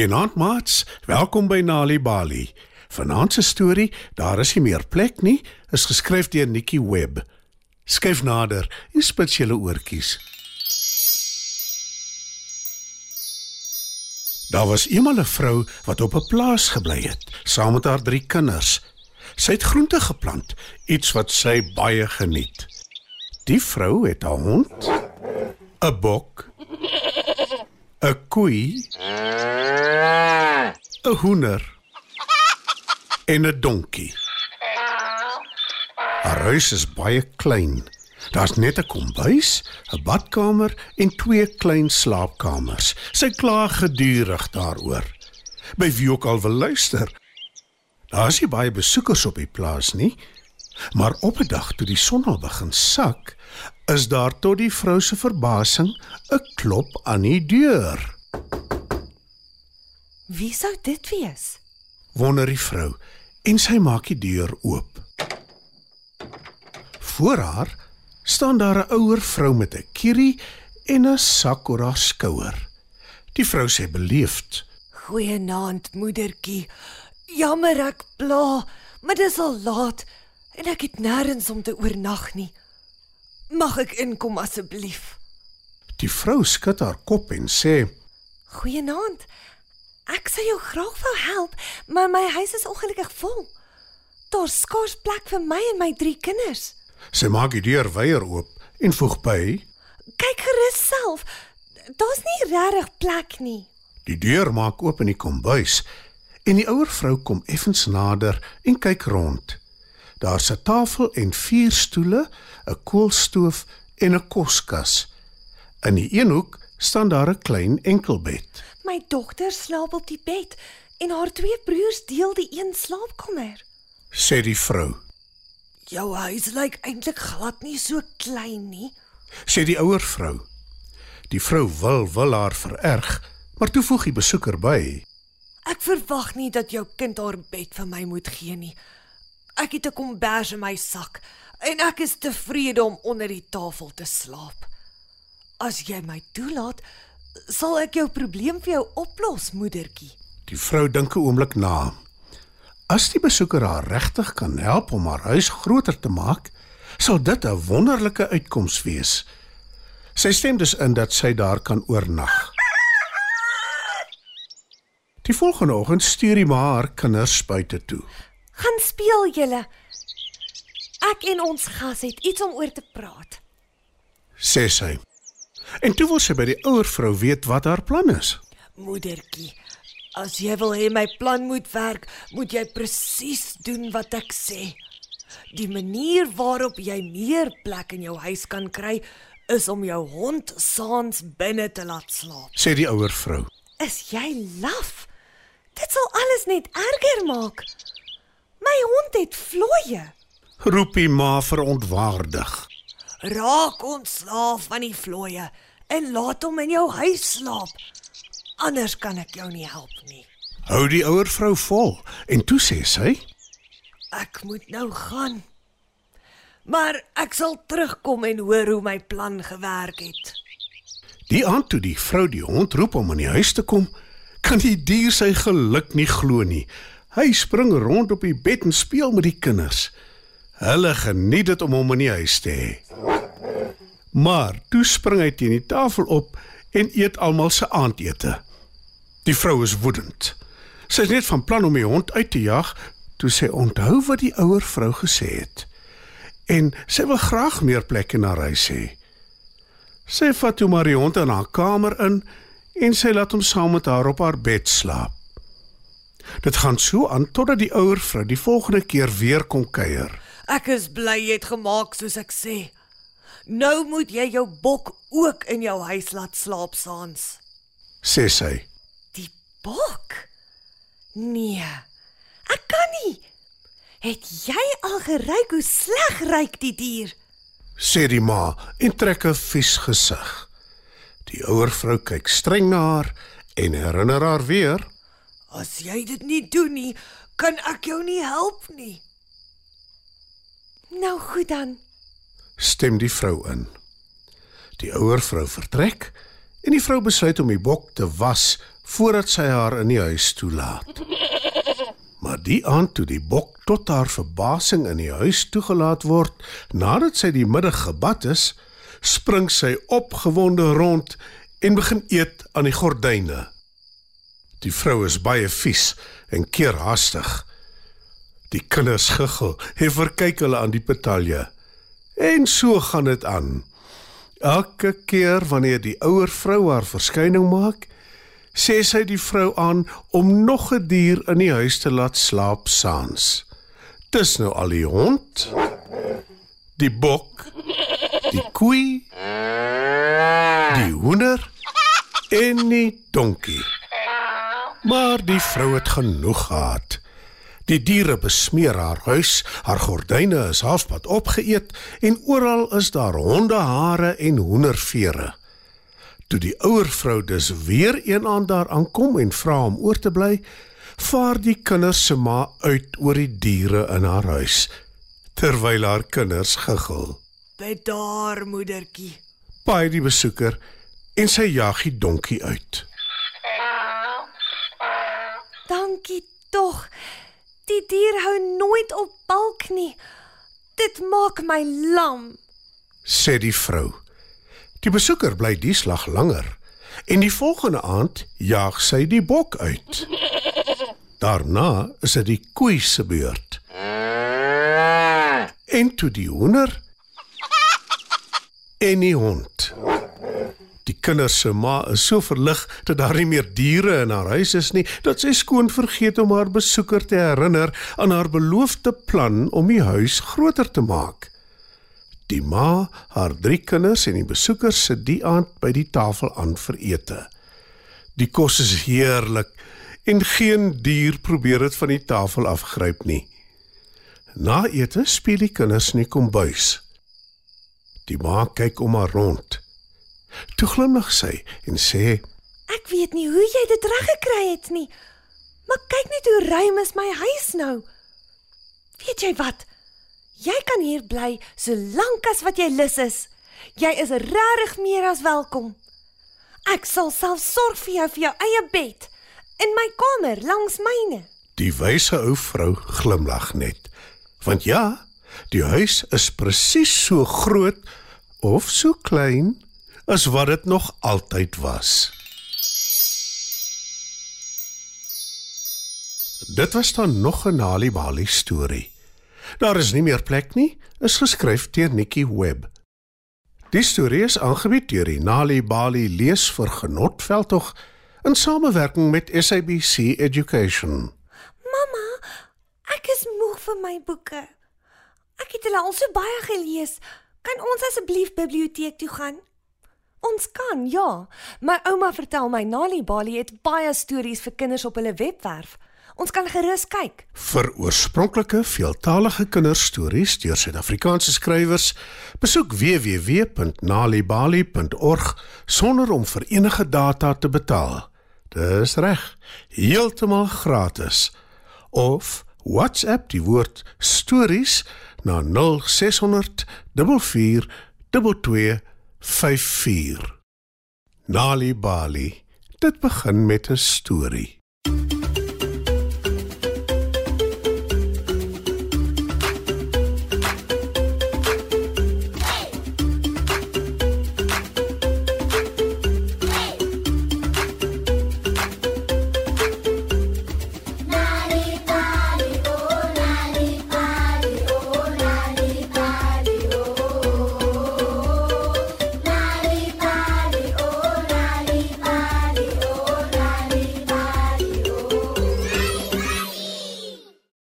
Goeienaand maats, welkom by Nali Bali. Vanaand se storie, daar is nie meer plek nie, is geskryf deur Nikki Webb. Skryf nader en spits julle oortjies. Daar was eendag 'n vrou wat op 'n plaas gebly het, saam met haar drie kinders. Sy het groente geplant, iets wat sy baie geniet. Die vrou het 'n hond, 'n bok, 'n koei, 'n hoender en 'n donkie. Haar huis is baie klein. Daar's net 'n kombuis, 'n badkamer en twee klein slaapkamers. Sy kla gedurig daaroor. By wie ook al wil luister. Daar's nie baie besoekers op die plaas nie, maar op 'n dag toe die son al begin sak, is daar tot die vrou se verbasing 'n klop aan die deur. Wie sou dit wees? Wonder die vrou en sy maak die deur oop. Voor haar staan daar 'n ouer vrou met 'n kierie en 'n sak oor haar skouer. Die vrou sê beleefd: Goeienaand, moedertjie. Jammer ek pla, maar dis al laat en ek het nêrens om te oornag nie. Mag ek inkom asseblief? Die vrou skud haar kop en sê: Goeienaand. Ek sou jou graag wou help, maar my huis is ongelukkig vol. Daar's skaars plek vir my en my drie kinders. Sy maak die deur weier oop en voeg by: Kyk gerus self. Daar's nie regtig plek nie. Die deur maak oop in die kombuis en die ouer vrou kom effens nader en kyk rond. Daar's 'n tafel en vier stoele, 'n koolstoof en 'n koskas. In die een hoek staan daar 'n klein enkelbed. My dogter slaap op die bed en haar twee broers deel die een slaapkamer. Sê die vrou. Jou huis lyk eintlik glad nie so klein nie. Sê die ouer vrou. Die vrou wil wil haar vererg, maar toe voeg die besoeker by. Ek verwag nie dat jou kind haar bed vir my moet gee nie. Ek het 'n kombers in my sak en ek is tevrede om onder die tafel te slaap. As jy my toelaat, sal ek jou probleem vir jou oplos, moedertjie. Die vrou dink 'n oomblik na. As die besoeker haar regtig kan help om haar huis groter te maak, sal dit 'n wonderlike uitkoms wees. Sy stem dus in dat sy daar kan oornag. Die volgende oggend stuur die ma haar kinders buite toe. Gaan speel julle. Ek en ons gas het iets om oor te praat. sê sy. En toe wil sy by die ouer vrou weet wat haar plan is. Moedertjie, as jy wil hê my plan moet werk, moet jy presies doen wat ek sê. Die manier waarop jy meer plek in jou huis kan kry, is om jou hond saans binne te laat slaap. Sê die ouer vrou. Is jy laf? Dit sal alles net erger maak. My hond het vlooie. Roep die ma verontwaardig. Raak ontslaaf van die vlooie en laat hom in jou huis slaap. Anders kan ek jou nie help nie. Hou die ouer vrou vol en toe sê sy: Ek moet nou gaan. Maar ek sal terugkom en hoor hoe my plan gewerk het. Die aand toe die vrou die hond roep om in die huis te kom, kan die dier sy geluk nie glo nie. Hy spring rond op die bed en speel met die kinders. Hulle geniet dit om hom in die huis te hê. Maar toe spring hy teen die tafel op en eet almal se aandete. Die vrou is woedend. Sy is net van plan om die hond uit te jag toe sy onthou wat die ouer vrou gesê het. En sy wil graag meer plek in haar huis hê. Sy vat toe maar die hond in haar kamer in en sy laat hom saam met haar op haar bed slaap. Dit gaan so aan totdat die ouer vrou die volgende keer weer kom kuier. Ek is bly jy het gemaak soos ek sê. Nou moet jy jou bok ook in jou huis laat slaap saans. Sê sy. Die bok? Nee. Ek kan nie. Het jy al geruik hoe sleg ruik die dier? Sê die ma en trek 'n vies gesig. Die ouer vrou kyk streng na haar en herinner haar weer. As jy dit nie doen nie, kan ek jou nie help nie. Nou goed dan. Stem die vrou in. Die ouer vrou vertrek en die vrou besluit om die bok te was voordat sy haar in die huis toelaat. Maar die aand toe die bok tot haar verbasing in die huis toegelaat word, nadat sy die middag gebad is, spring sy opgewonde rond en begin eet aan die gordyne. Die vrou is baie vies en keer haastig. Die kinders giggel en verkyk hulle aan die petalje. En so gaan dit aan. Elke keer wanneer die ouer vrou haar verskyning maak, sê sy die vrou aan om nog 'n dier in die huis te laat slaap saans. Dis nou al die hond, die bok, die koei, die hoender en die donkie. Maar die vrou het genoeg gehad. Die diere besmeer haar huis, haar gordyne is halfpad opgeëet en oral is daar hondehare en hoendervere. Toe die ouer vrou dus weer een aand daar aankom en vra om oor te bly, vaar die kinders se ma uit oor die diere in haar huis terwyl haar kinders giggel. Bedaar, moedertjie. Paai die besoeker en sy jag die donkie uit. Dankie tog. Die dier hou nooit op balk nie. Dit maak my lam. sê die vrou. Die besoeker bly die slag langer en die volgende aand jaag sy die bok uit. Daarna is dit die koei se beurt. En toe die hoender en die hond. Die kinders se ma is so verlig dat daar nie meer diere in haar huis is nie, dat sy skoon vergeet om haar besoeker te herinner aan haar beloofde plan om die huis groter te maak. Die ma, haar drie kinders en die besoekers sit die aand by die tafel aan vir ete. Die kos is heerlik en geen dier probeer dit van die tafel afgryp nie. Na ete speel die kinders in die kombuis. Die ma kyk om haar rond. Toe glimlag sy en sê: Ek weet nie hoe jy dit reg gekry het nie. Maar kyk net hoe ruim is my huis nou. Weet jy wat? Jy kan hier bly so lank as wat jy lus is. Jy is regtig meer as welkom. Ek sal self sorg vir jou vir jou eie bed in my kamer langs myne. Die wyse ou vrou glimlag net. Want ja, die huis is presies so groot of so klein as wat dit nog altyd was. Dit was dan nog 'n Nali Bali storie. Daar is nie meer plek nie, is geskryf deur Nikki Webb. Die storie is aangebied deur die Nali Bali lees vir genotveld in samewerking met SABC Education. Mamma, ek is moeg vir my boeke. Ek het hulle al so baie gelees. Kan ons asseblief biblioteek toe gaan? Ons kan, ja. My ouma vertel my Nali Bali het baie stories vir kinders op hulle webwerf. Ons kan gerus kyk. Vir oorspronklike veeltaalige kinderstories deur Suid-Afrikaanse skrywers, besoek www.nalibali.org sonder om vir enige data te betaal. Dis reg, heeltemal gratis. Of WhatsApp die woord stories na 0600 44 22 54. Nali Bali. Dit begin met 'n storie.